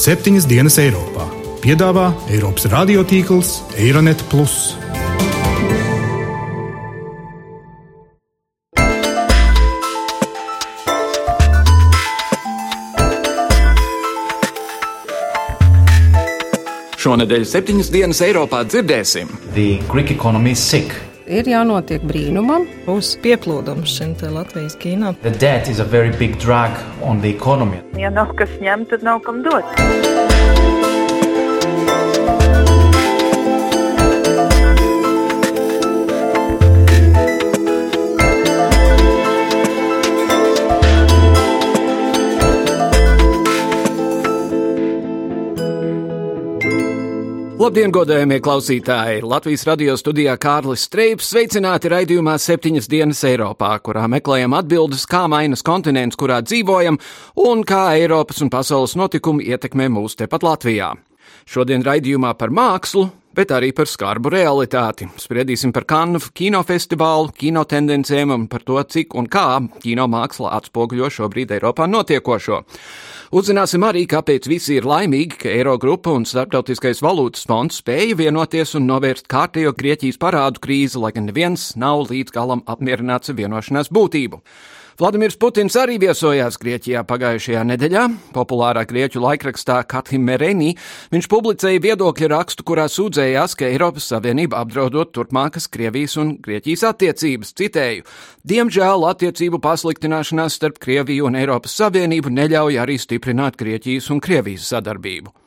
septiņas dienas Eiropā. Piedāvā Eiropas radiotīkls Eironet. Šonadēļ septiņas dienas Eiropā dzirdēsim. Ir jānotiek brīnumam. Būs pieplūdums šim Latvijas kino. Ja nav kas ņemt, tad nav kam dot. Labdien, godējamie klausītāji! Latvijas radio studijā Kārlis Streips sveicināti raidījumā septiņas dienas Eiropā, kurā meklējam atbildes, kā mainas kontinents, kurā dzīvojam, un kā Eiropas un pasaules notikumi ietekmē mūs tepat Latvijā. Šodien raidījumā par mākslu, bet arī par skarbu realitāti. Spriedīsim par Kannu kinofestivālu, kinotendencēm un par to, cik un kā kino māksla atspoguļo šobrīd Eiropā notiekošo. Uzzināsim arī, kāpēc visi ir laimīgi, ka Eirogrupa un Startautiskais valūtas fonds spēja vienoties un novērst kārtējo Grieķijas parādu krīzi, lai gan neviens nav līdz galam apmierināts ar vienošanās būtību. Vladimirs Putins arī viesojās Grieķijā pagājušajā nedēļā. Populārā grieķu laikrakstā Kathim Mereni viņš publicēja viedokļu rakstu, kurā sūdzējās, ka Eiropas Savienība apdraudot turpmākas Krievijas un Grieķijas attiecības. Citēju: Diemžēl attiecību pasliktināšanās starp Krieviju un Eiropas Savienību neļauj arī stiprināt Grieķijas un Krievijas sadarbību.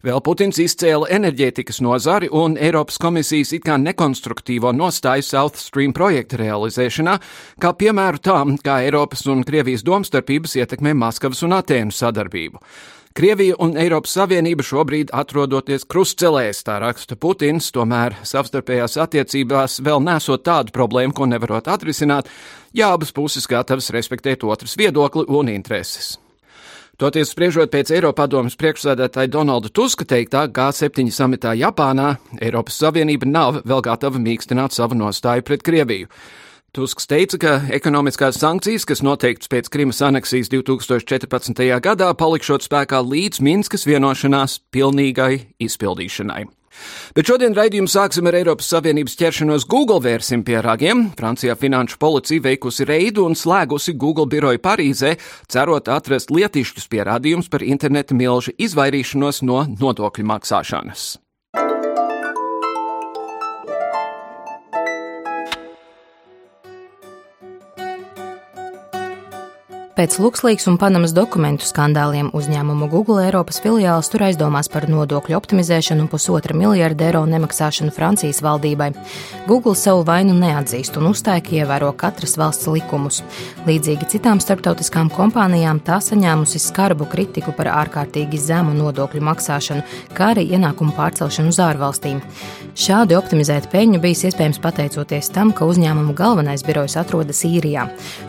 Vēl Putins izcēla enerģētikas nozari un Eiropas komisijas it kā nekonstruktīvo nostāju South Stream projekta realizēšanā, kā piemēru tam, kā Eiropas un Krievijas domstarpības ietekmē Maskavas un Atēnu sadarbību. Krievija un Eiropas Savienība šobrīd atrodoties krustcelēs, tā raksta Putins, tomēr savstarpējās attiecībās vēl nesot tādu problēmu, ko nevarot atrisināt, ja abas puses gatavas respektēt otras viedokli un intereses. Toties spriežot pēc Eiropadomas priekšsēdētāja Donalda Tuska teiktā G7 samitā Japānā, Eiropas Savienība nav vēl gatava mīkstināt savu nostāju pret Krieviju. Tusks teica, ka ekonomiskās sankcijas, kas noteikts pēc Krimas aneksijas 2014. gadā, palikšot spēkā līdz Minskas vienošanās pilnīgai izpildīšanai. Bet šodien raidījumu sāksim ar Eiropas Savienības ķeršanos Google vērsim pie ragiem. Francijā finanšu policija veikusi reidu un slēgusi Google biroju Parīzē, cerot atrast lietišķus pierādījumus par interneta milžu izvairīšanos no nodokļu maksāšanas. Pēc Luxlīks un Panamas dokumentu skandāliem uzņēmumu Google Eiropas filiāls tur aizdomās par nodokļu optimizēšanu un pusotra miljarda eiro nemaksāšanu Francijas valdībai. Google savu vainu neatzīst un uzstāja, ka ievēro katras valsts likumus. Līdzīgi citām starptautiskām kompānijām tā saņēmusi skarbu kritiku par ārkārtīgi zemu nodokļu maksāšanu, kā arī ienākumu pārcelšanu uz ārvalstīm. Šādi optimizēt peļņu bijis iespējams pateicoties tam, ka uzņēmumu galvenais birojs atrodas īrijā.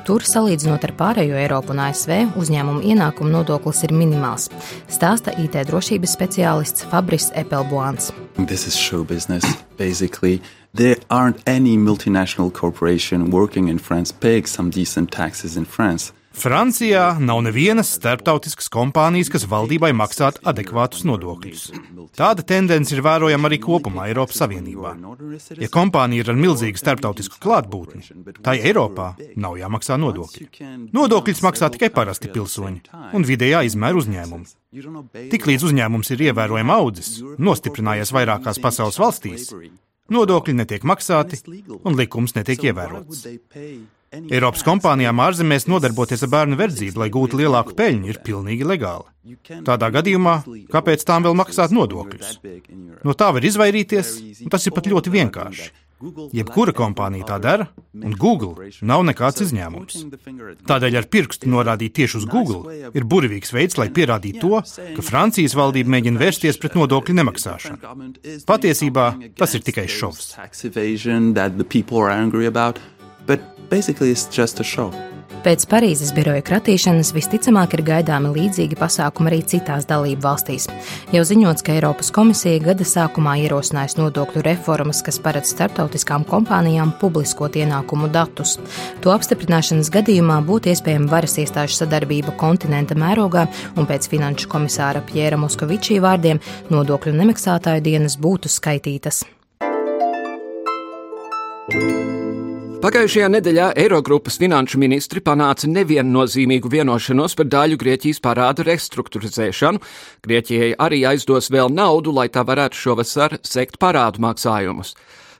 Tur, salīdzinot ar pārējo Eiropu, Eiropu un ASV uzņēmumu ienākumu nodoklis ir minimāls, stāsta IT drošības speciālists Fabris Epelboans. There aren't any multinational corporation working in France paying some decent taxes in France. Francijā nav nevienas starptautiskas kompānijas, kas valdībai maksātu adekvātus nodokļus. Tāda tendence ir vērojama arī kopumā Eiropas Savienībā. Ja kompānija ir ar milzīgu starptautisku klātbūtni, tai Eiropā nav jāmaksā nodokļi. Nodokļus maksā tikai parasti pilsoņi un vidējā izmēra uzņēmumi. Tiklīdz uzņēmums ir ievērojami audzis, nostiprinājies vairākās pasaules valstīs, nodokļi netiek maksāti un likums netiek ievērots. Eiropas kompānijām ārzemēs nodarboties ar bērnu verdzību, lai gūtu lielāku peļņu, ir pilnīgi legāli. Tādā gadījumā, kāpēc tām vēl maksāt nodokļus? No tā var izvairīties, un tas ir pat ļoti vienkārši. Jebkura kompānija tā dara, un Google nav nekāds izņēmums. Tādēļ ar pirkstu norādīt tieši uz Google ir burvīgs veids, lai pierādītu to, ka Francijas valdība mēģina vērsties pret nodokļu nemaksāšanu. Patiesībā tas ir tikai šovs but basically it's just a show. Pēc Parīzes biroja kratīšanas visticamāk ir gaidāmi līdzīgi pasākumi arī citās dalību valstīs. Jau ziņots, ka Eiropas komisija gada sākumā ierosinājusi nodokļu reformas, kas paredz starptautiskām kompānijām publiskot ienākumu datus. To apstiprināšanas gadījumā būtu iespējama varas iestāžu sadarbība kontinenta mērogā, un pēc finanšu komisāra Pjēra Moskovičī vārdiem nodokļu nemaksātāju dienas būtu skaitītas. Pagājušajā nedēļā Eirogrupas finanšu ministri panāca neviennozīmīgu vienošanos par daļu Grieķijas parādu restruktūrizēšanu. Grieķijai arī aizdos vēl naudu, lai tā varētu šovasar sekt parādu maksājumus.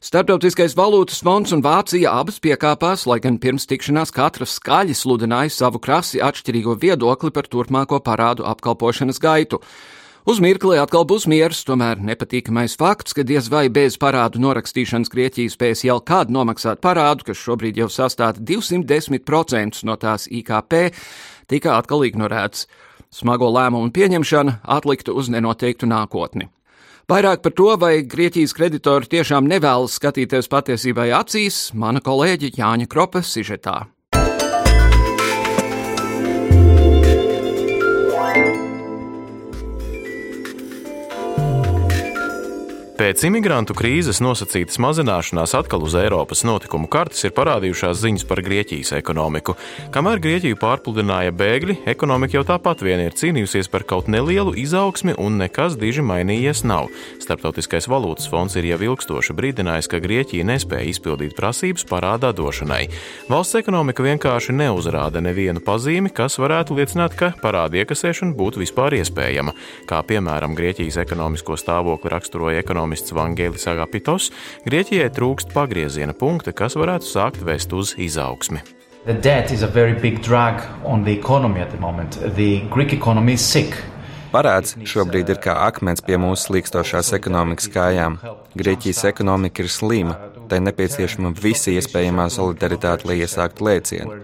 Startautiskais valūtas fonds un Vācija abas piekāpās, lai gan pirms tikšanās katra skaļi sludināja savu krasi atšķirīgo viedokli par turpmāko parādu apkalpošanas gaitu. Uz mirkli atkal būs miers, tomēr nepatīkamais fakts, ka diez vai bez parādu norakstīšanas Grieķija spēs jau kādu nomaksāt parādu, kas šobrīd jau sastāv 210% no tās IKP, tika atkal ignorēts. Smago lēmumu pieņemšana atlikta uz nenoteiktu nākotni. Vairāk par to, vai Grieķijas kreditori tiešām nevēlas skatīties patiesībai acīs, mana kolēģe Jāņa Kropa sižetā. Pēc imigrantu krīzes nosacītas mazināšanās atkal uz Eiropas notikumu kartes ir parādījušās ziņas par Grieķijas ekonomiku. Kamēr Grieķiju pārpludināja bēgļi, ekonomika jau tāpat vien ir cīnījusies par kaut nelielu izaugsmi un nekas diži mainījies nav. Starptautiskais valūtas fonds ir jau ilgstoši brīdinājis, ka Grieķija nespēja izpildīt prasības parādā došanai. Valsts ekonomika vienkārši neuzrāda nevienu pazīmi, kas varētu liecināt, ka parāda iekasēšana būtu vispār iespējama, kā piemēram Grieķijas ekonomisko stāvokli raksturoja ekonomikas ekonomists Vangelis Agapitos, Grieķijai trūkst pagrieziena punkta, kas varētu sākt vest uz izaugsmi. The debt is a very big drag on the economy at the moment. The Greek economy is sick. Parāds šobrīd ir kā akmens pie mūsu slīkstošās ekonomikas kājām. Grieķijas ekonomika ir slima, tai nepieciešama visa iespējamā solidaritāte, lai iesāktu lēcienu.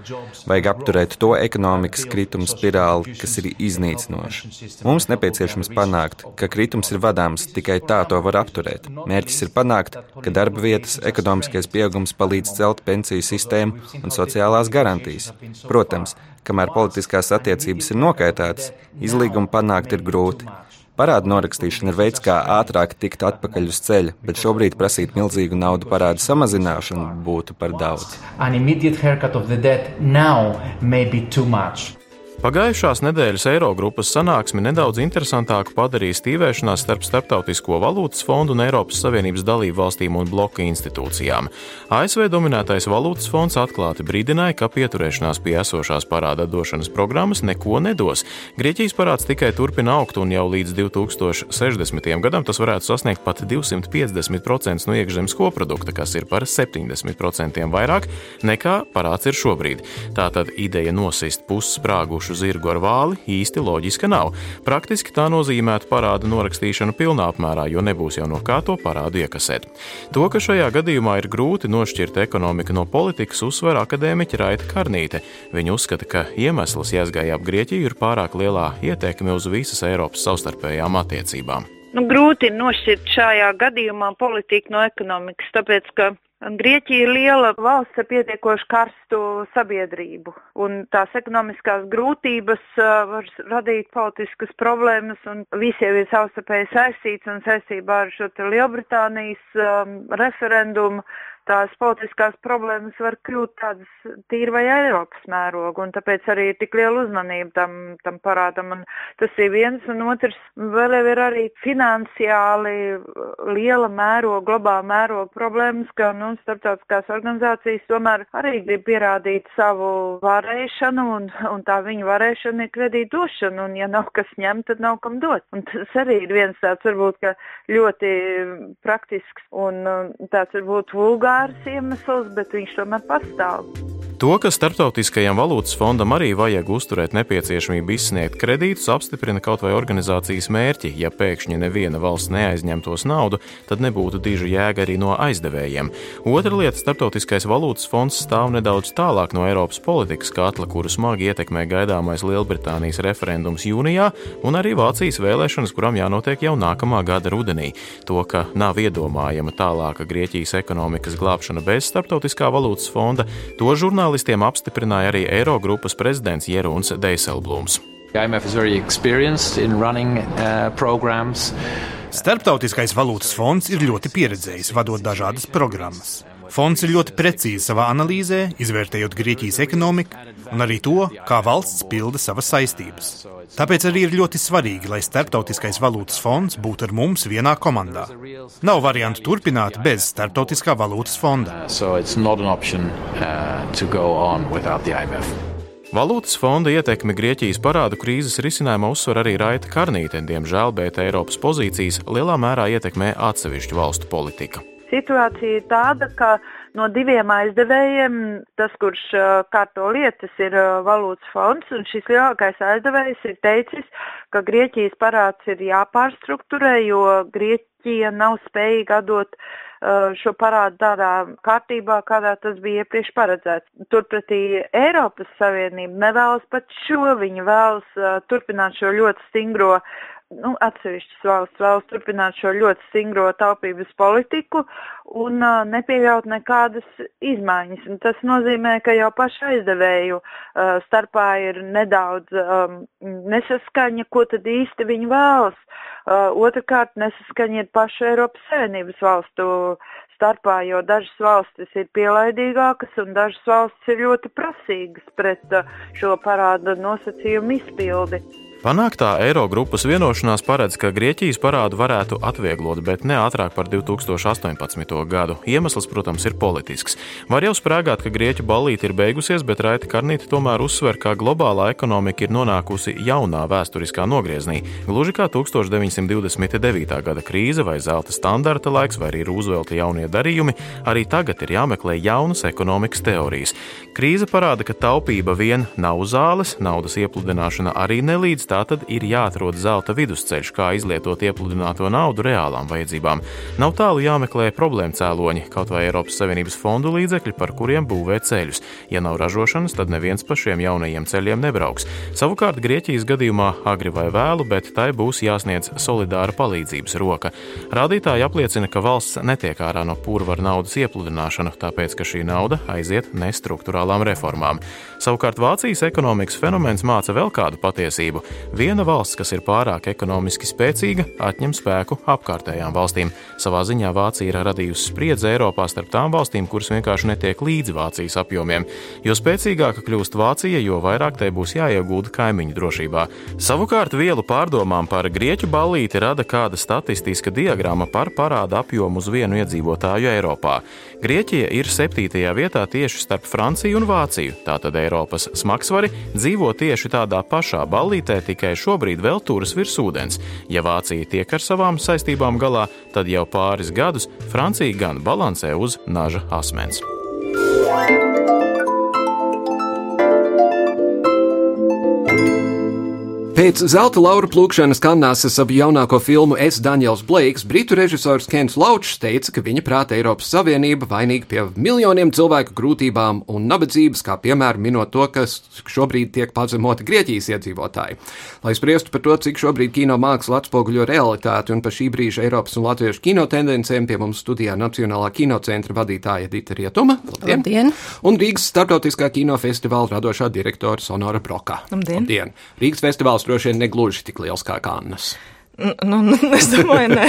Vajag apturēt to ekonomikas krituma spirāli, kas ir iznīcinoša. Mums nepieciešams panākt, ka kritums ir vadāms, tikai tā to var apturēt. Mērķis ir panākt, ka darba vietas, ekonomiskais pieaugums palīdz celt pensiju sistēmu un sociālās garantijas. Protams, Kamēr politiskās attiecības ir nokaitētas, izlīgumu panākt ir grūti. Parādu norakstīšana ir veids, kā ātrāk tikt atpakaļ uz ceļa, bet šobrīd prasīt milzīgu naudu parādu samazināšanu būtu par daudz. Pagājušās nedēļas Eirogrupas sanāksmi nedaudz interesantāku padarīja stīvēšanās starp Starptautisko valūtas fondu un Eiropas Savienības dalību valstīm un bloku institūcijām. ASV dominētais valūtas fonds atklāti brīdināja, ka pieturēšanās pie esošās parāda došanas programmas neko nedos. Grieķijas parāds tikai turpina augt, un jau līdz 2060. gadam tas varētu sasniegt pat 250% no iekšzemes koprodukta, kas ir par 70% vairāk nekā parāds ir šobrīd. Tātad ideja nosist pussprāgušu pašu zirgu ar vāli īsti loģiska nav. Praktiski tā nozīmētu parādu norakstīšanu pilnā apmērā, jo nebūs jau no kā to parādu iekasēt. To, ka šajā gadījumā ir grūti nošķirt ekonomiku no politikas, uzsver akadēmiķa Raita Karnīte. Viņa uzskata, ka iemesls jāsgāja ap Grieķiju ir pārāk lielā ietekme uz visas Eiropas savstarpējām attiecībām. Nu, grūti nošķirt šajā gadījumā politiku no ekonomikas, tāpēc ka Grieķija ir liela valsts ar pietiekoši karstu sabiedrību, un tās ekonomiskās grūtības var radīt politiskas problēmas, un visiem ir savstarpēji saistīts, un saistībā ar šo Lielbritānijas um, referendumu tās politiskās problēmas var kļūt tādas tīri vai Eiropas mēroga, un tāpēc arī ir tik liela uzmanība tam, tam parādam. Un tas ir viens, un otrs vēl ir arī finansiāli liela mēroga, globāla mēroga problēmas, ka nu, starptautiskās organizācijas tomēr arī grib pierādīt savu varēšanu, un, un tā viņu varēšana ir kredīt došana, un ja nav kas ņemt, tad nav kam dot. Un tas arī ir viens tāds varbūt ļoti praktisks un tāds varbūt vulgārs pāris iemesls, bet viņš tomēr pastāv. To, ka Startautiskajam valūtas fondam arī vajag uzturēt nepieciešamību izsniegt kredītus, apstiprina kaut vai organizācijas mērķi. Ja pēkšņi neviena valsts neaizņemtos naudu, tad nebūtu diža jēga arī no aizdevējiem. Otra lieta - Startautiskais valūtas fonds stāv nedaudz tālāk no Eiropas politikas katla, kuru smagi ietekmē gaidāmais Lielbritānijas referendums jūnijā un arī Vācijas vēlēšanas, kurām jānotiek jau nākamā gada rudenī. To, ka nav iedomājama tālāka Grieķijas ekonomikas glābšana bez Startautiskā valūtas fonda, to žurnālā žurnālistiem apstiprināja arī Eirogrupas prezidents Jeruns Deiselblūms. Starptautiskais valūtas fonds ir ļoti pieredzējis vadot dažādas programmas. Fonds ir ļoti precīzi savā analīzē, izvērtējot Grieķijas ekonomiku un arī to, kā valsts pilda savas saistības. Tāpēc arī ir ļoti svarīgi, lai Startautiskais valūtas fonds būtu ar mums vienā komandā. Nav variantu turpināt bez Startautiskā valūtas fonda. Valūtas fonda ietekmi Grieķijas parādu krīzes risinājumā uzsver arī Raita Karnīte. Diemžēl, bet Eiropas pozīcijas lielā mērā ietekmē atsevišķu valstu politika. Situācija ir tāda, ka no diviem aizdevējiem tas, kurš kārto lietas, ir valūtas fonds, un šis lielākais aizdevējs ir teicis, ka Grieķijas parāds ir jāpārstruktūrē, jo Grieķija nav spējīga atdot uh, Uh, šo parādu tādā kārtībā, kādā tas bija iepriekš paredzēts. Turpretī Eiropas Savienība nevēlas pat šo, viņi vēlas uh, turpināt šo ļoti stingro nu, atsevišķas valsts vēlas turpināt šo ļoti stingro taupības politiku un uh, nepieļaut nekādas izmaiņas. Un tas nozīmē, ka jau pašu aizdevēju uh, starpā ir nedaudz um, nesaskaņa, ko tad īsti viņi vēlas. Uh, Otrakārt, nesaskaņa ir pašu Eiropas Savienības valstu starpā, jo dažas valstis ir pielaidīgākas un dažas valstis ir ļoti prasīgas pret uh, šo parāda nosacījumu izpildi. Panāktā Eirogrupas vienošanās paredz, ka Grieķijas parādu varētu atvieglot, bet ne ātrāk par 2018. gadu. Iemesls, protams, ir politisks. Var jau sprāgāt, ka Grieķu ballīte ir beigusies, bet Raita Karnīte tomēr uzsver, ka globālā ekonomika ir nonākusi jaunā vēsturiskā nogriezienī, gluži kā 1929. gada krīze vai zelta standarta laiks, vai arī Rūzvelta jaunie darījumi, arī tagad ir jāmeklē jaunas ekonomikas teorijas. Krīze parāda, ka taupība vien nav zāles, naudas iepludināšana arī nelīdz tā tad ir jāatrod zelta vidusceļš, kā izlietot iepludināto naudu reālām vajadzībām. Nav tālu jāmeklē problēmu cēloņi, kaut vai Eiropas Savienības fondu līdzekļi, par kuriem būvē ceļus. Ja nav ražošanas, tad neviens pa šiem jaunajiem ceļiem nebrauks. Savukārt Grieķijas gadījumā agri vai vēlu, bet tai būs jāsniedz solidāra palīdzības roka. Rādītāji apliecina, ka valsts netiek ārā no purva ar naudas iepludināšanu, tāpēc ka šī nauda aiziet nestruktūrālām reformām. Savukārt Vācijas ekonomikas fenomens māca vēl kādu patiesību. Viena valsts, kas ir pārāk ekonomiski spēcīga, atņem spēku apkārtējām valstīm. Savā ziņā Vācija ir radījusi spriedzi Eiropā starp tām valstīm, kuras vienkārši netiek līdzi Vācijas apjomiem. Jo spēcīgāka kļūst Vācija, jo vairāk tai būs jāiegūda kaimiņu drošībā. Savukārt vielu pārdomām par grieķu ballīti rada kāda statistiska diagrama par parāda apjomu uz vienu iedzīvotāju Eiropā. Grieķija ir septītajā vietā tieši starp Franciju un Vāciju. Tātad Eiropas smagsvari dzīvo tieši tādā pašā ballītē, tikai šobrīd vēl turas virs ūdens. Ja Vācija tiek ar savām saistībām galā, tad jau pāris gadus Francija gan balansē uz naža asmens. Pēc zelta laura plūkšanas Kannās ap jaunāko filmu Es Daniels Blakes, britu režisors Kens Laučs teica, ka viņa prāta Eiropas Savienība vainīga pie miljoniem cilvēku grūtībām un nabadzības, kā piemēram minot to, kas šobrīd tiek pazemoti Grieķijas iedzīvotāji. Lai spriestu par to, cik šobrīd kino māksla atspoguļo realitāti un par šī brīža Eiropas un Latviešu kino tendencēm, pie mums studijā Nacionālā kinocentra vadītāja Dita Rietuma Labdien. Labdien. un Rīgas starptautiskā kinofestivāla radošā direktora Sonora Broka. Labdien. Labdien. Rīgas festivāls droši vien negluži tik liels kā Kannas. Nu, es domāju, nē.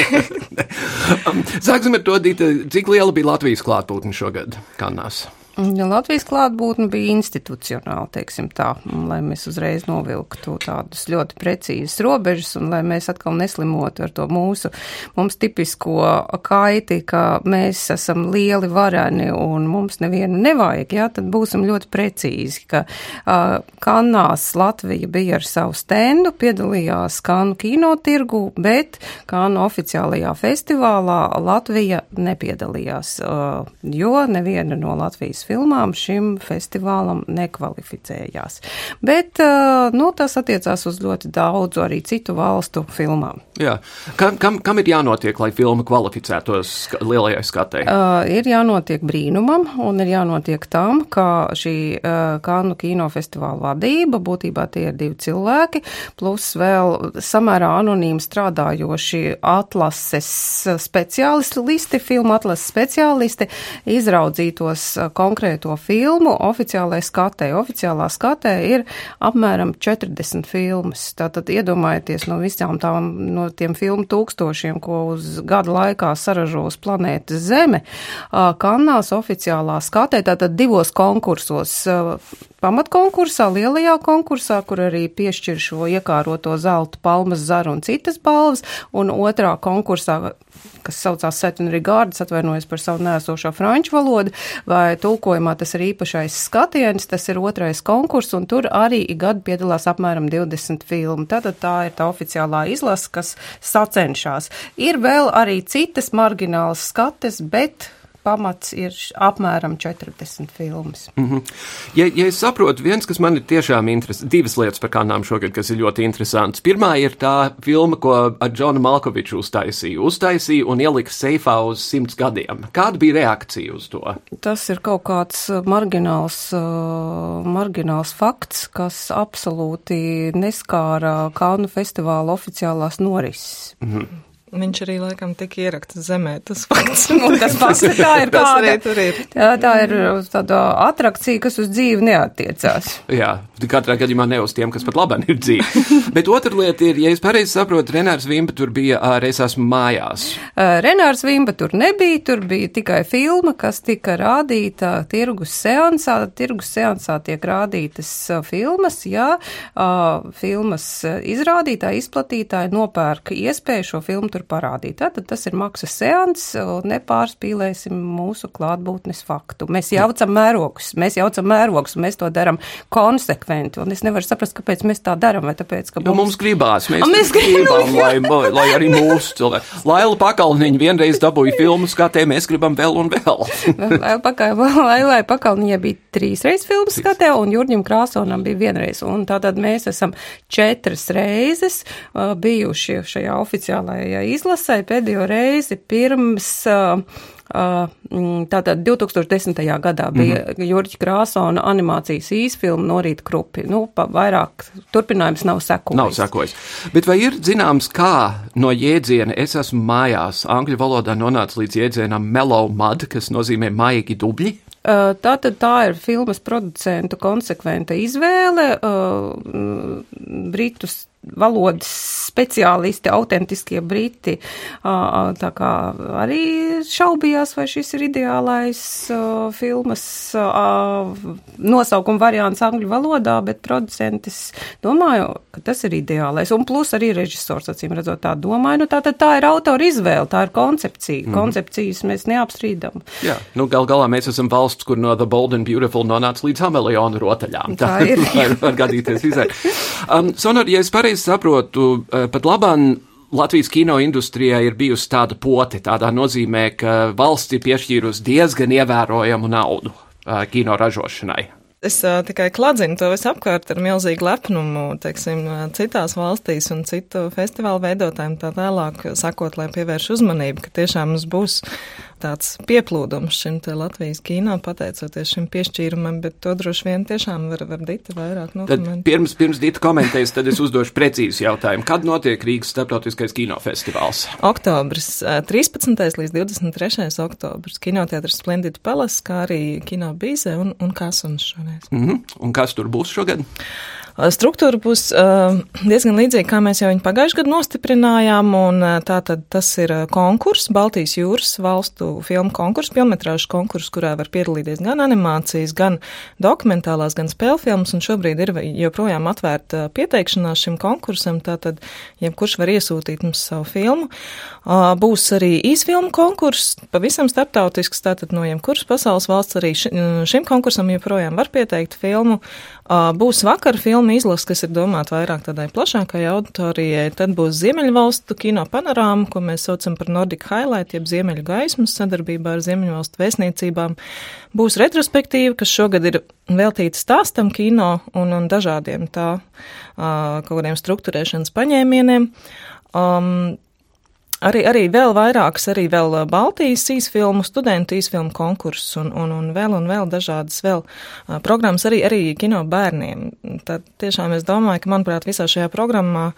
Sāksim ar to, Dita, cik liela bija Latvijas klātbūtne šogad Kannās? Ja Latvijas klātbūtne bija institucionāla, teiksim tā, lai mēs uzreiz novilktu tādas ļoti precīzas robežas un lai mēs atkal neslimotu ar to mūsu, mums tipisko kaiti, ka mēs esam lieli vareni un mums nevienu nevajag, jā, tad būsim ļoti precīzi, ka uh, Kannās Latvija bija ar savu stendu, piedalījās Kanu kinotirgu, bet Kanu oficiālajā festivālā Latvija nepiedalījās, uh, jo neviena no Latvijas filmām šim festivālam nekvalificējās. Bet nu, tas attiecās uz ļoti daudzu arī citu valstu filmām. Jā. Kam, kam, kam ir jānotiek, lai filma kvalificētos lielajai skatei? Uh, ir jānotiek brīnumam un ir jānotiek tam, ka šī uh, Kānu kinofestivāla vadība, būtībā tie ir divi cilvēki, plus vēl samērā anonīmi strādājoši atlases speciālisti, filmu atlases speciālisti, izraudzītos konkrēti konkrēto filmu oficiālajai skatē. Oficiālā skatē ir apmēram 40 filmas. Tātad iedomājieties no visām tām, no tiem filmu tūkstošiem, ko uz gadu laikā saražo uz planētas Zeme. Kannās oficiālā skatē, tātad divos konkursos pamatkonkursā, lielajā konkursā, kur arī piešķir šo iekāroto zelta palmas zaru un citas balvas, un otrā konkursā, kas saucās Seven Regards, atvainojos par savu nēsošo franču valodu, vai tulkojumā tas ir īpašais skatiens, tas ir otrais konkurss, un tur arī ik gadu piedalās apmēram 20 filmu. Tātad tā ir tā oficiālā izlase, kas sacenšās. Ir vēl arī citas marginālas skates, bet pamats ir apmēram 40 filmas. Mm -hmm. ja, ja es saprotu, viens, kas man ir tiešām interesants, divas lietas par kādām šogad, kas ir ļoti interesants. Pirmā ir tā filma, ko ar Džonu Malkoviču uztaisīja. Uztaisīja un ielika seifā uz simts gadiem. Kāda bija reakcija uz to? Tas ir kaut kāds uh, margināls, uh, margināls fakts, kas absolūti neskāra Kānu festivāla oficiālās norises. Mm -hmm. Viņš arī laikam tika ierakts zemē, tas fakts. Tas fakts, tā ir tāda, ir. Tā, tā ir tāda atrakcija, kas uz dzīvi neatiecās. Jā, katrā gadījumā ne uz tiem, kas pat labāk ir dzīvi. Bet otra lieta ir, ja es pareizi saprotu, Renārs Vimba tur bija ar Es esmu mājās. Renārs Vimba tur nebija, tur bija tikai filma, kas tika rādīta tirgus seansā. Tirgus seansā tiek rādītas filmas, jā, filmas izrādītāji, izplatītāji nopērk iespēju šo filmu tur parādīt. Tātad tas ir maksas seans, nepārspīlēsim mūsu klātbūtnes faktu. Mēs jaucam mērogus, mēs jaucam mērogus, un mēs to darām konsekventi, un es nevaru saprast, kāpēc mēs tā darām, vai tāpēc, ka mums, jo mums gribās, mēs, mēs gribam, gribam lai, lai arī mūsu cilvēki. Laila Pakalniņa vienreiz dabūja filmu skatē, mēs gribam vēl un vēl. Laila Pakalniņa Pakalniņa bija trīs reizes filmu skatē, un Jurģim Krāsonam bija vienreiz, un tātad mēs esam četras reizes uh, bijuši šajā oficiālajā izlasē pēdējo reizi pirms uh, Tātad 2010. gadā bija mm -hmm. Jurģa Krāsona animācijas īsfilma Norīt Krupi. Nu, vairāk turpinājums nav sekojis. Nav sekojis. Bet vai ir zināms, kā no jēdziena es esmu mājās angļu valodā nonāca līdz jēdzienam mellow mud, kas nozīmē maigi dubļi? Tātad tā ir filmas producentu konsekventa izvēle. Britus valodas speciālisti, autentiskie briti, tā kā arī šaubījās, vai šis ir ideālais filmas nosaukuma variants angļu valodā, bet producentis domāju, ka tas ir ideālais. Un plus arī režisors, acīm redzot, tā domāju, nu tā tad tā ir autora izvēle, tā ir koncepcija. Mm -hmm. Koncepcijas mēs neapstrīdam. Jā, nu gal galā mēs esam valsts, kur no The Bold and Beautiful nonāca līdz Hameleonu rotaļām. Tā, tā ir. var, gadīties visai. Um, Sonor, ja es pareizi saprotu, eh, pat labāk Latvijas kino industrijā ir bijusi tāda pote, tādā nozīmē, ka valsts ir piešķīrusi diezgan ievērojamu naudu uh, kino ražošanai. Es uh, tikai kladzinu to visu apkārt ar milzīgu lepnumu, teiksim, citās valstīs un citu festivālu veidotājiem tā tālāk sakot, lai pievērš uzmanību, ka tiešām mums būs tāds pieplūdums šim te Latvijas kino, pateicoties šim piešķīrumam, bet to droši vien tiešām var, var Dita vairāk nokomentēt. Pirms, pirms Dita komentēs, tad es uzdošu precīzu jautājumu. Kad notiek Rīgas starptautiskais kinofestivāls? Oktobris, 13. līdz 23. oktobris, kinoteatrs Splendid Palace, kā arī kino bīze un, un Kasuns šodien šoreiz. Mm -hmm. Un kas tur būs šogad? Struktūra būs uh, diezgan līdzīga, kā mēs jau viņu pagājušajā gadā nostiprinājām, un uh, tātad tas ir konkurss, Baltijas jūras valstu filmu konkurss, filmetrāžu konkurss, kurā var piedalīties gan animācijas, gan dokumentālās, gan spēļu filmas, un šobrīd ir joprojām atvērta pieteikšanās šim konkursam, tātad jebkurš var iesūtīt mums savu filmu. Būs arī īsfilmu konkurss, pavisam starptautisks, tātad no jebkuras pasaules valsts arī šim konkursam joprojām var pieteikt filmu. Būs vakar filmu izlase, kas ir domāta vairāk tādai plašākai auditorijai. Tad būs Ziemeļvalstu kino panorāma, ko mēs saucam par Nordic Highlight, jeb Ziemeļu gaismas sadarbībā ar Ziemeļvalstu vēstniecībām. Būs retrospektīva, kas šogad ir veltīta stāstam kino un, un dažādiem tā kaut kādiem struktūrēšanas paņēmieniem. Um, Arī, arī vēl vairākas, arī vēl Baltijas īsfilmu, studentu īsfilmu konkursus un, un, un vēl un vēl dažādas vēl programmas, arī, arī kino bērniem. Tad tiešām es domāju, ka, manuprāt, visā šajā programmā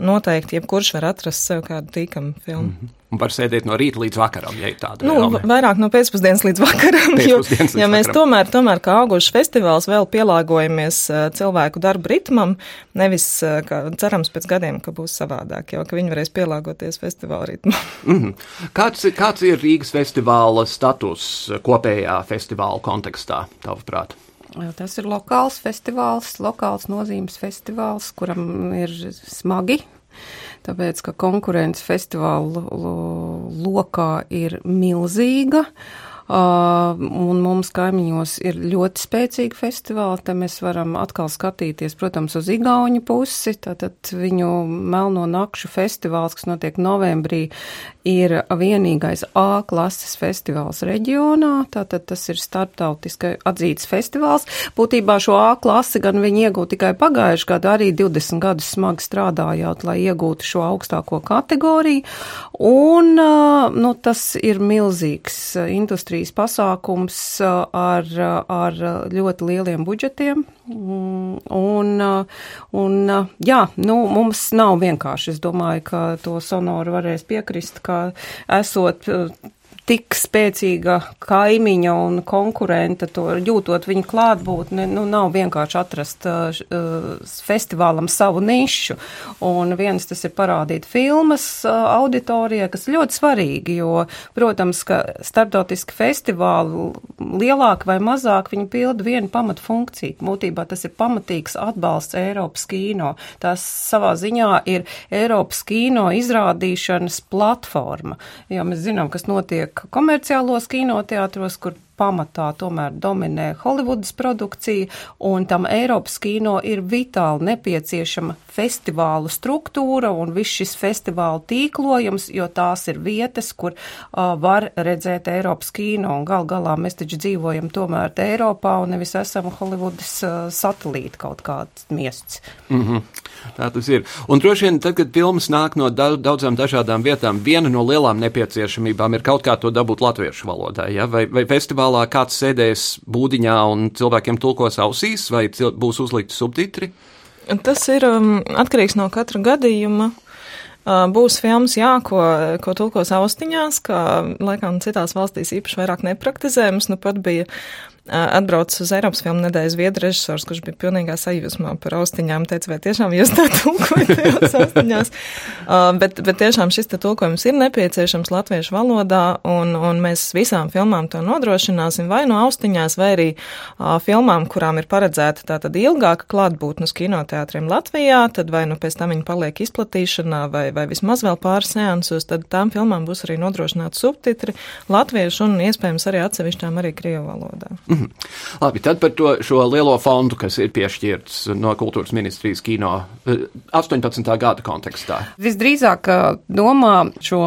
noteikti jebkurš var atrast sev kādu tīkamu filmu. Mm -hmm. Un var sēdēt no rīta līdz vakaram, ja ir tāda. Nu, vēlme. vairāk no pēcpusdienas līdz vakaram. Jo, ja mēs tomēr, tomēr kā augušs festivāls vēl pielāgojamies cilvēku darba ritmam, nevis, ka cerams pēc gadiem, ka būs savādāk, jo ka viņi varēs pielāgoties festivāla ritmam. Mm -hmm. kāds, kāds ir Rīgas festivāla status kopējā festivāla kontekstā, tavuprāt? Tas ir lokāls festivāls, lokāls nozīmes festivāls, kuram ir smagi tāpēc, ka konkurence festivālu lokā ir milzīga. Uh, un mums kaimiņos ir ļoti spēcīgi festivāli, te mēs varam atkal skatīties, protams, uz Igauņu pusi, tātad viņu Melno nakšu festivāls, kas notiek novembrī, ir vienīgais A klases festivāls reģionā, tātad tas ir starptautiski atzīts festivāls. Būtībā šo A klasi gan viņi iegūta tikai pagājuši gadu, arī 20 gadus smagi strādājot, lai iegūtu šo augstāko kategoriju. Un, nu, tas ir milzīgs industrijas pasākums ar, ar ļoti lieliem budžetiem. Un, un, jā, nu, mums nav vienkārši. Es domāju, ka to sonoru varēs piekrist, ka esot tik spēcīga kaimiņa un konkurenta, to jūtot viņa klātbūtni, nu, nav vienkārši atrast uh, festivālam savu nišu. Un viens tas ir parādīt filmas uh, auditorijai, kas ļoti svarīgi, jo, protams, ka starptautiski festivāli lielāk vai mazāk viņi pilda vienu pamatu funkciju. Būtībā tas ir pamatīgs atbalsts Eiropas kīno. Tas savā ziņā ir Eiropas kīno izrādīšanas platforma, jo mēs zinām, kas notiek komerciālos kinoteātros, kur pamatā tomēr dominē Holivudas produkcija, un tam Eiropas kino ir vitāli nepieciešama festivālu struktūra un viss šis festivālu tīklojums, jo tās ir vietas, kur uh, var redzēt Eiropas kino, un gal galā mēs taču dzīvojam tomēr Eiropā un nevis esam Holivudas uh, satelīti kaut kāds miests. Mm -hmm. Tā tas ir. Un droši vien, tad, kad filmas nāk no daudzām dažādām vietām, viena no lielām nepieciešamībām ir kaut kā to dabūt latviešu valodā, ja? vai, vai festivālā zālē kāds sēdēs būdiņā un cilvēkiem tulkos ausīs, vai būs uzlikti subtitri? Tas ir um, atkarīgs no katra gadījuma. Uh, būs filmas, jā, ko, ko tulkos austiņās, kā laikam citās valstīs īpaši vairāk nepraktizē. Mums nu pat bija atbraucis uz Eiropas filmu nedēļas viedu režisors, kurš bija pilnīgā sajūsmā par austiņām, teica, vai tiešām jūs tā tulkojat tajās austiņās. Uh, bet, bet tiešām šis te tulkojums ir nepieciešams latviešu valodā, un, un mēs visām filmām to nodrošināsim vai no austiņās, vai arī uh, filmām, kurām ir paredzēta tātad ilgāka klātbūtne uz kinoteātriem Latvijā, tad vai nu pēc tam viņi paliek izplatīšanā, vai, vai vismaz vēl pāris seansus, tad tām filmām būs arī nodrošināti subtitri latviešu un iespējams arī atsevišķām arī krievu valodā. Mm. -hmm. Labi, tad par to, šo lielo fondu, kas ir piešķirts no kultūras ministrijas kino 18. Eh, gada kontekstā. Visdrīzāk domā šo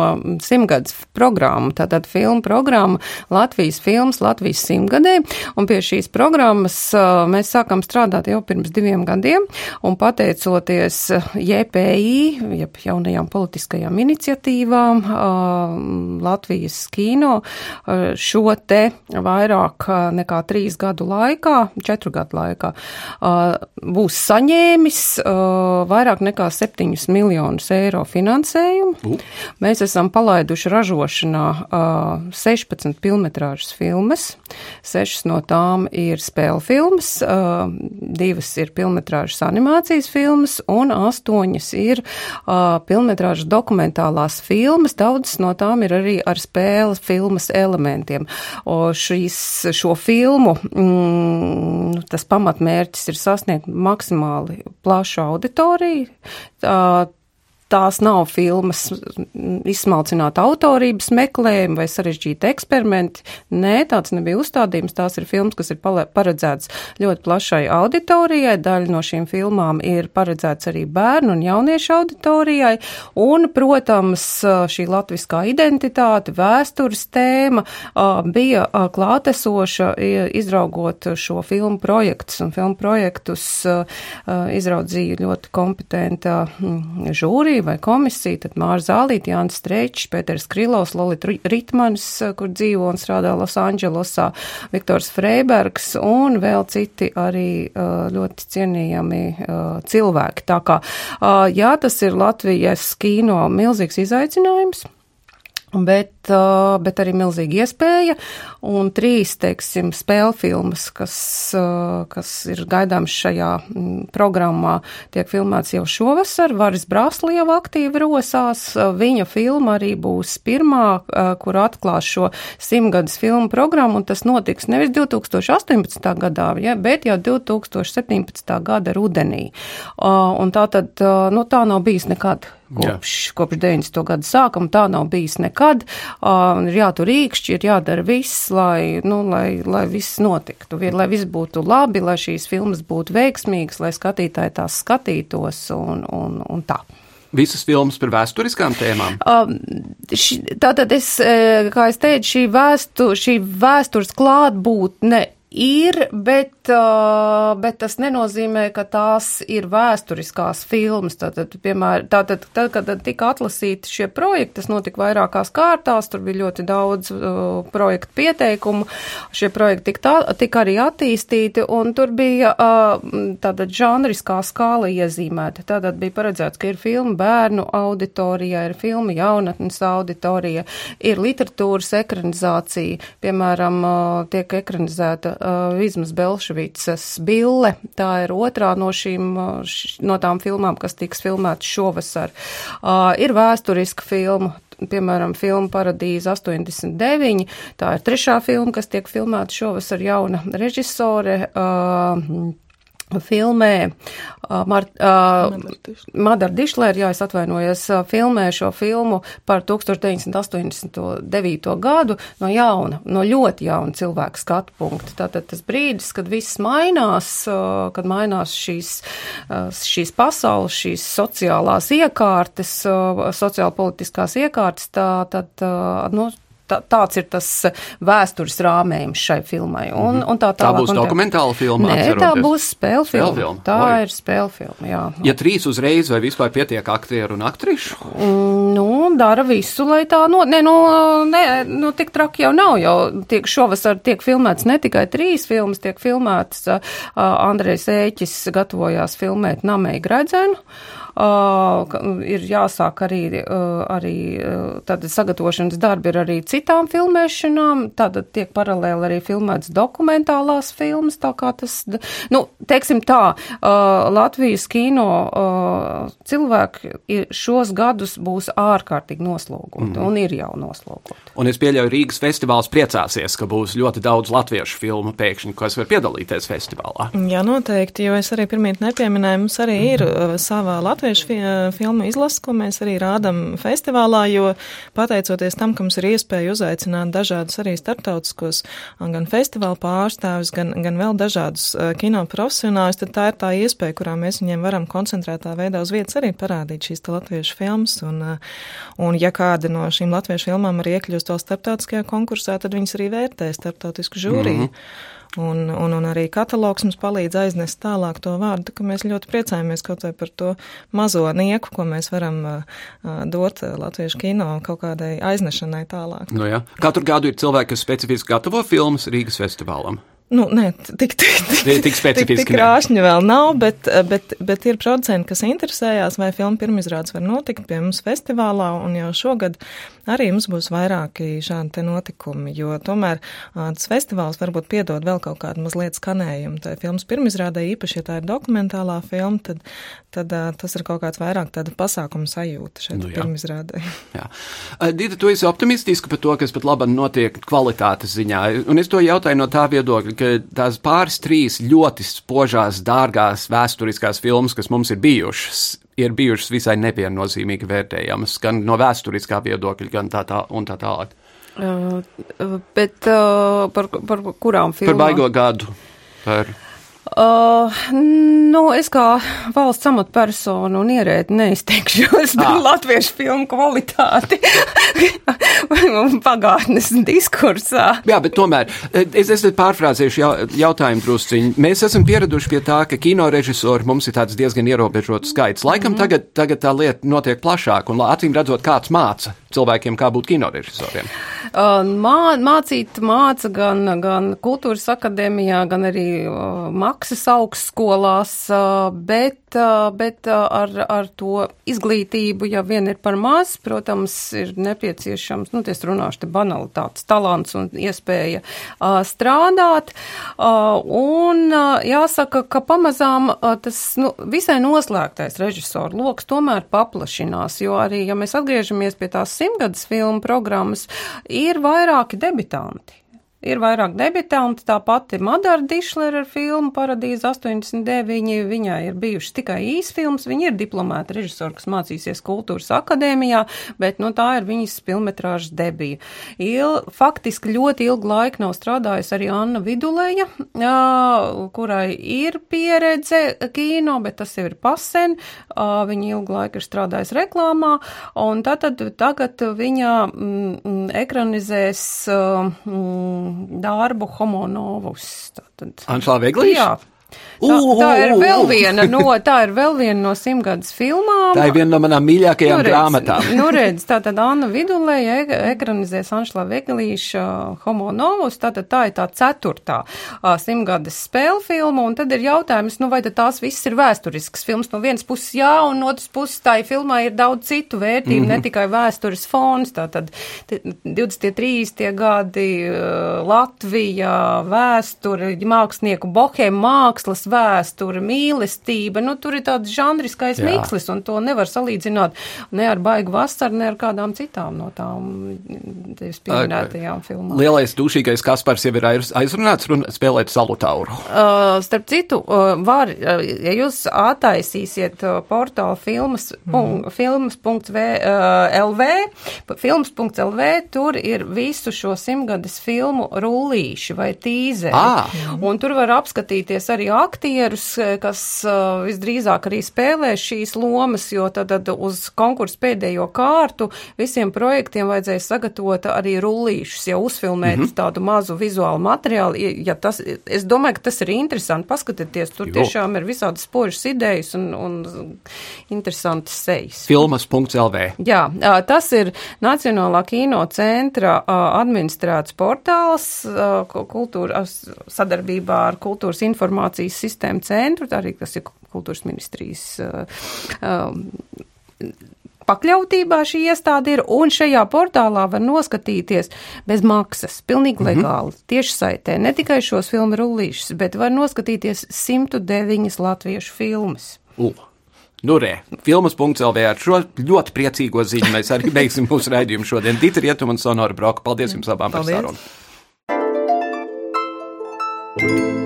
simtgadus programmu, tātad filmu programmu Latvijas filmas Latvijas simtgadē, un pie šīs programmas eh, mēs sākam strādāt jau pirms diviem gadiem, un pateicoties JPI, jeb jaunajām politiskajām iniciatīvām, eh, Latvijas kino šo te vairāk nekā trīs gadu laikā, četru gadu laikā, būs saņēmis vairāk nekā 7 miljonus eiro finansējumu. Uh. Mēs esam palaiduši ražošanā 16 filmetrāžas filmas, 6 no tām ir spēļu filmas, divas ir filmetrāžas animācijas filmas un 8 ir filmetrāžas dokumentālās filmas, daudzas no tām ir arī ar spēles filmas elementiem. O šīs, šo filmu filmu mm, tas pamatmērķis ir sasniegt maksimāli plašu auditoriju. Tā, tās nav filmas izsmalcināt autorības meklējumi vai sarežģīti eksperimenti. Nē, tāds nebija uzstādījums. Tās ir filmas, kas ir paredzētas ļoti plašai auditorijai. Daļa no šīm filmām ir paredzēts arī bērnu un jauniešu auditorijai. Un, protams, šī latviskā identitāte, vēstures tēma bija klātesoša izraugot šo filmu projektus. Un filmu projektus izraudzīja ļoti kompetenta žūrija žūrija vai komisija, tad Māra Zālīte, Jānis Strečs, Pēters Krilovs, Lolita Ritmanis, kur dzīvo un strādā Losandželosā, Viktors Freibergs un vēl citi arī ļoti cienījami cilvēki. Tā kā, jā, tas ir Latvijas kino milzīgs izaicinājums. Bet, bet arī milzīga iespēja. Un trīs, teiksim, spēļu filmas, kas, kas ir gaidāmas šajā programmā, tiek filmēts jau šovasar. Varis Brāsli jau aktīvi rosās. Viņa filma arī būs pirmā, kur atklās šo simtgadus filmu programmu, tas notiks nevis 2018. gadā, ja, bet jau 2017. gada rudenī. Un tā tad, nu, tā nav bijis nekad kopš, Jā. kopš 90. gada sākuma. Tā nav bijis nekad. Uh, ir jātur rīkšķi, ir jādara viss, lai, nu, lai, lai viss notiktu, lai viss būtu labi, lai šīs filmas būtu veiksmīgas, lai skatītāji tās skatītos un, un, un tā visas filmas par vēsturiskām tēmām? Um, ši, tātad es, kā es teicu, šī, vēstu, šī vēstures klātbūtne ir, bet, bet tas nenozīmē, ka tās ir vēsturiskās filmas. Tātad, piemēram, tātad, tad, kad tika atlasīti šie projekti, tas notika vairākās kārtās, tur bija ļoti daudz uh, projektu pieteikumu, šie projekti tika, tā, tika arī attīstīti, un tur bija uh, tātad žanriskā skāla iezīmēta. Tātad bija paredzēts, ka ir filma bērnu auditorijā, ir filma jaunatnes auditorija, ir literatūras ekranizācija, piemēram, uh, tiek ekranizēta uh, Vizmas Belševicas Bille. Tā ir otrā no šīm, no tām filmām, kas tiks filmētas šovasar. Uh, ir vēsturiska filma, piemēram, filma Paradīze 89. Tā ir trešā filma, kas tiek filmēta šovasar jauna režisore. Uh, filmē uh, Mar, uh, Madara Dišlēra, jā, es atvainojos, uh, filmē šo filmu par 1989. gadu no jauna, no ļoti jauna cilvēka skatu punkta. Tātad tas brīdis, kad viss mainās, uh, kad mainās šīs, uh, šīs pasaules, šīs sociālās iekārtas, uh, sociālpolitiskās iekārtas, tā, tad, nu, tā, tāds ir tas vēstures rāmējums šai filmai. Un, un tā, tā būs dokumentāla filma. Nē, atceroties. tā būs spēle filma. filma. Tā Oi. ir spēle filma. Jā. Ja trīs uzreiz vai vispār pietiek aktieru un aktrišu? Mm, nu, dara visu, lai tā no. Nē, nu, ne, nu, tik traki jau nav. Jau tiek šovasar tiek filmēts ne tikai trīs filmas, tiek filmēts uh, Andrejs Ēķis gatavojās filmēt Namei Gredzenu. Uh, ir jāsāk arī, uh, arī uh, tāda sagatavošanas darbi ir arī citām filmēšanām, tātad tiek paralēli arī filmēts dokumentālās filmas, tā kā tas, nu, teiksim tā, Latvijas kino cilvēki šos gadus būs ārkārtīgi noslogoti mm. un ir jau noslogoti. Un es pieļauju, Rīgas festivāls priecāsies, ka būs ļoti daudz latviešu filmu pēkšņi, kas var piedalīties festivālā. Jā, noteikti, jo es arī pirmīt nepieminēju, mums arī ir sava Latvijas latviešu fi filmu izlase, ko mēs arī rādam festivālā, jo pateicoties tam, ka mums ir iespēja uzaicināt dažādus arī starptautiskos gan festivālu pārstāvis, gan, gan vēl dažādus kino profesionāļus, tad tā ir tā iespēja, kurā mēs viņiem varam koncentrētā veidā uz vietas arī parādīt šīs latviešu filmas. Un, un ja kāda no šīm latviešu filmām arī iekļūst vēl starptautiskajā konkursā, tad viņas arī vērtē starptautisku žūriju. Mm -hmm. Un, un, un arī katalogs mums palīdz aiznest tālāk to vārdu, ka mēs ļoti priecājamies kaut vai par to mazo nieku, ko mēs varam uh, dot latviešu kino kaut kādai aiznešanai tālāk. Nu jā. Katru gadu ir cilvēki, kas specifiski gatavo filmas Rīgas festivālam. Nu, nē, tik, tik, tik, tik specifiski. Tik, tik krāšņi vēl nav, bet, bet, bet ir producenti, kas interesējās, vai filmu pirmizrādes var notikt pie mums festivālā, un jau šogad arī mums būs vairāki šādi te notikumi, jo tomēr tas festivāls varbūt piedod vēl kaut kādu mazliet skanējumu. Tā filmas pirmizrādē īpaši, ja tā ir dokumentālā filma, tad, tad tas ir kaut kāds vairāk tāda pasākuma sajūta šeit nu, jā. pirmizrādē. Jā. Dita, tu esi optimistiska par to, kas pat labam notiek kvalitātes ziņā, un es to jautāju no tā viedokļa, ka tās pāris trīs ļoti spožās, dārgās vēsturiskās filmas, kas mums ir bijušas, ir bijušas visai neviennozīmīgi vērtējamas, gan no vēsturiskā viedokļa, gan tā, tā un tā tālāk. Uh, bet uh, par, par kurām filmām? Par baigo gadu. Par Uh, nu, es kā valsts amatpersonu un ierēdi neizteikšos par latviešu filmu kvalitāti pagātnes diskursā. Jā, bet tomēr es, es pārfrāzēšu jautājumu drusciņu. Mēs esam pieraduši pie tā, ka kino režisori mums ir tāds diezgan ierobežots skaits. Laikam mm -hmm. tagad, tagad tā lieta notiek plašāk un acīm redzot, kāds māca cilvēkiem, kā būt kino režisoriem. Uh, mā, mācīt māca gan, gan kultūras akadēmijā, gan arī maksas augstskolās, uh, bet, bet ar, ar to izglītību, ja vien ir par maz, protams, ir nepieciešams, nu, es runāšu te banalitātes, talants un iespēja strādāt. Un jāsaka, ka pamazām tas nu, visai noslēgtais režisoru loks tomēr paplašinās, jo arī, ja mēs atgriežamies pie tās simtgades filmu programmas, ir vairāki debitanti. Ir vairāk debitanti, tā pati Madara Dišlera ar filmu Paradīze 89, viņai ir bijušas tikai īsfilms, viņa ir diplomēta režisora, kas mācīsies kultūras akadēmijā, bet, nu, tā ir viņas filmetrāžas debija. Il, faktiski ļoti ilgu laiku nav strādājusi arī Anna Vidulēja, kurai ir pieredze kino, bet tas jau ir pasen, viņa ilgu laiku ir strādājusi reklāmā, un tātad tagad viņa mm, mm ekranizēs mm, darbu homonovus. Anšlā Veglīša? Jā. Tā, tā ir vēl viena no, tā ir vēl viena no simtgadus filmām. Tā ir viena no manām mīļākajām nu, grāmatām. nu, redz, tā tad Anna Vidulēja e ekranizēs Anšlā Veglīša Homo Novus, tātad tā ir tā ceturtā uh, simtgadus spēle filma, un tad ir jautājums, nu, vai tad tās viss ir vēsturisks filmas. No vienas puses jā, un no otras puses tā filmā ir daudz citu vērtību, mm -hmm. ne tikai vēstures fons, tātad 20. 30. gadi uh, Latvija, vēsture, mākslinieku bohēma mākslas vēsture, mīlestība, nu, tur ir tāds žanriskais Jā. mikslis, un to nevar salīdzināt ne ar baigu vasaru, ne ar kādām citām no tām tevis pieminētajām filmām. Lielais dušīgais Kaspars jau ir aizrunāts un spēlēt salutauru. Uh, starp citu, uh, var, uh, ja jūs attaisīsiet uh, portālu filmas, mm. filmas.lv, uh, filmas.lv, tur ir visu šo simtgades filmu rullīši vai tīzeri. Ah. Un tur var apskatīties arī akti aktierus, eh, kas uh, visdrīzāk arī spēlē šīs lomas, jo tad, tad uz konkursu pēdējo kārtu visiem projektiem vajadzēja sagatavot arī rullīšus, jau uzfilmēt mm -hmm. tādu mazu vizuālu materiālu. Ja tas, es domāju, ka tas ir interesanti. Paskatieties, tur jo. tiešām ir visādas spožas idejas un, un interesantas sejas. Filmas.lv. Jā, tas ir Nacionālā kino centra administrēts portāls kultūra sadarbībā ar kultūras informācijas sistēmu centru, tā arī tas ir kultūras ministrijas. Um, pakļautībā šī iestāde ir, un šajā portālā var noskatīties bez maksas, pilnīgi mm -hmm. legāli, tieši saitē, ne tikai šos filmu rullīšus, bet var noskatīties 109 latviešu filmas. Uh. Nu, re, filmas.lv ar šo ļoti priecīgo ziņu mēs arī beigsim mūsu raidījumu šodien. Dita Rietum un Sonora Broka, paldies jums abām paldies. par sarunu.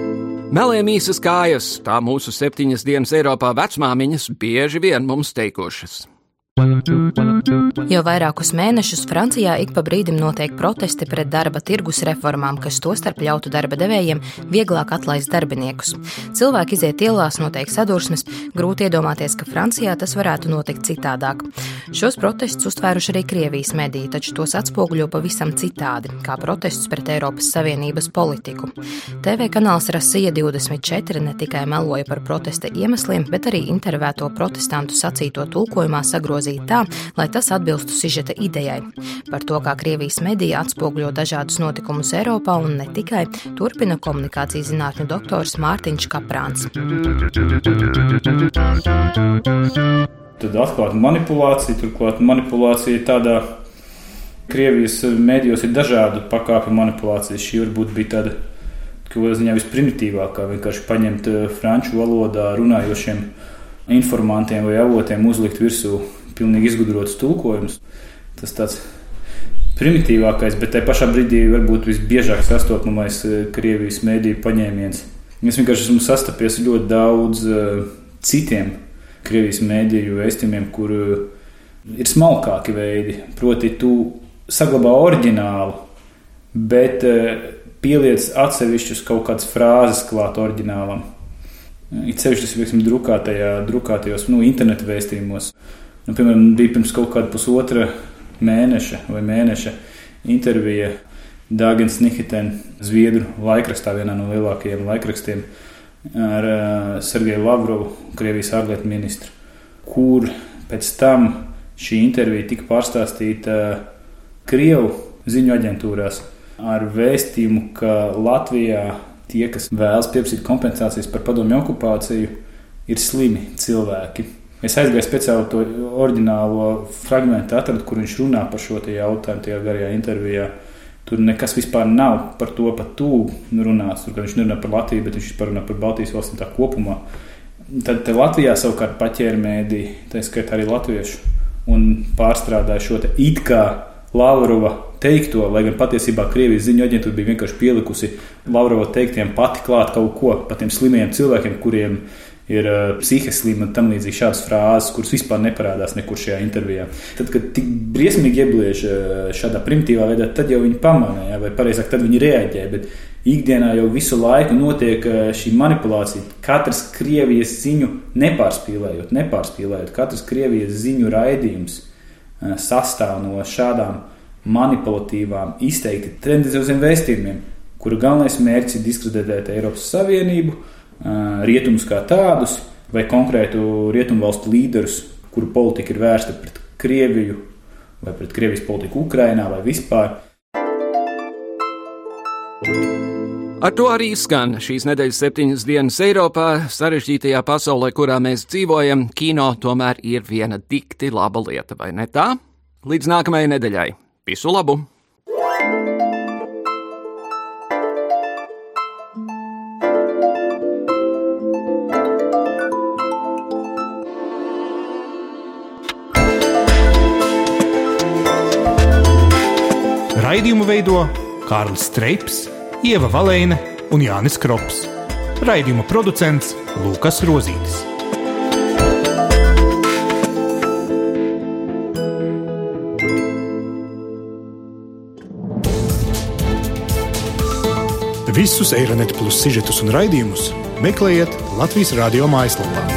Meliem īsas kājas, tā mūsu septiņas dienas Eiropā vecmāmiņas bieži vien mums teikušas. Jau vairākus mēnešus Francijā ik pa brīdim notiek protesti pret darba tirgus reformām, kas tostarp ļautu darba devējiem vieglāk atlaist darbiniekus. Cilvēki iziet ielās, notiek sadursmes, grūti iedomāties, ka Francijā tas varētu notikt citādāk. Šos protestus uztvēruši arī Krievijas mediji, taču tos atspoguļo pavisam citādi, kā protestus pret Eiropas Savienības politiku. TV kanāls Rasija 24 ne tikai meloja par protesta iemesliem, bet arī intervēto protestantu sacīto tulkojumā sagrozīja izvirzīt tā, lai tas atbilstu sižeta idejai. Par to, kā Krievijas medija atspoguļo dažādus notikumus Eiropā un ne tikai, turpina komunikācijas zinātņu doktors Mārtiņš Kaprāns. Tad atklāta manipulācija, turklāt manipulācija tādā Krievijas mēdījos ir dažādu pakāpju manipulācijas. Šī varbūt bija tāda, ka ziņā visprimitīvākā, vienkārši paņemt eh, franču valodā runājošiem informantiem vai avotiem uzlikt virsū pilnīgi izgudrots tulkojums. Tas tāds primitīvākais, bet tajā pašā brīdī varbūt visbiežāk sastopamais eh, Krievijas mēdīju paņēmiens. Es vienkārši esmu sastapies ļoti daudz uh, citiem Krievijas mēdīju vēstījumiem, kur uh, ir smalkāki veidi. Proti, tu saglabā oriģinālu, bet pieliec atsevišķus kaut kādas frāzes klāt oriģinālam. It sevišķi tas ir drukātajā, drukātajos nu, internetu vēstījumos. Nu, piemēram, bija pirms kaut kāda pusotra mēneša vai mēneša intervija Dāgens Nihiten, Zviedru laikrakstā, vienā no lielākajiem laikrakstiem, ar uh, Sergeju Lavrovu, Krievijas ārlietu ministru, kur pēc tam šī intervija tika pārstāstīta Krievu ziņu aģentūrās ar vēstījumu, ka Latvijā tie, kas vēlas pieprasīt kompensācijas par padomju okupāciju, ir slimi cilvēki. Es aizgāju speciāli to oriģinālo fragment, atradu, kur viņš runā par šo jautājumu tajā garajā intervijā. Tur nekas vispār nav par to pat tuvu runāts. Tur viņš nerunā par Latviju, bet viņš runā par Baltijas valstīm tā kopumā. Tad Latvijā savukārt paķēra mēdī, tā skaitā arī latviešu, un pārstrādāja šo it kā Lavrova teikto, lai gan patiesībā Krievijas ziņu aģentūra bija vienkārši pielikusi Lavrova teiktiem pati klāt kaut ko par tiem slimiem cilvēkiem, kuriem ir uh, psihiski slimi un tam līdzīgi šādas frāzes, kuras vispār neparādās nekur šajā intervijā. Tad, kad tik briesmīgi iebliež uh, šādā primitīvā veidā, tad jau viņi pamanīja, vai pareizāk, tad viņi reaģē. Bet ikdienā jau visu laiku notiek uh, šī manipulācija. Katrs Krievijas ziņu nepārspīlējot, nepārspīlējot, katrs Krievijas ziņu raidījums uh, sastāv no šādām manipulatīvām, izteikti tendencioziem vēstījumiem, kuru galvenais mērķis ir diskreditēt Eiropas Savienību, rietumus kā tādus, vai konkrētu rietumu valstu līderus, kuru politika ir vērsta pret Krieviju, vai pret Krievijas politiku Ukrainā, vai vispār. Ar to arī skan šīs nedēļas septiņas dienas Eiropā, sarežģītajā pasaulē, kurā mēs dzīvojam. Kino tomēr ir viena dikti laba lieta, vai ne tā? Līdz nākamajai nedēļai! Visu labu! Raidījumu veido Kārlis Streips, Ieva Valēne un Jānis Krops. Raidījuma producents Lukas Rozītis. Visus Eironet plus sižetus un raidījumus meklējiet Latvijas radio mājaslapā.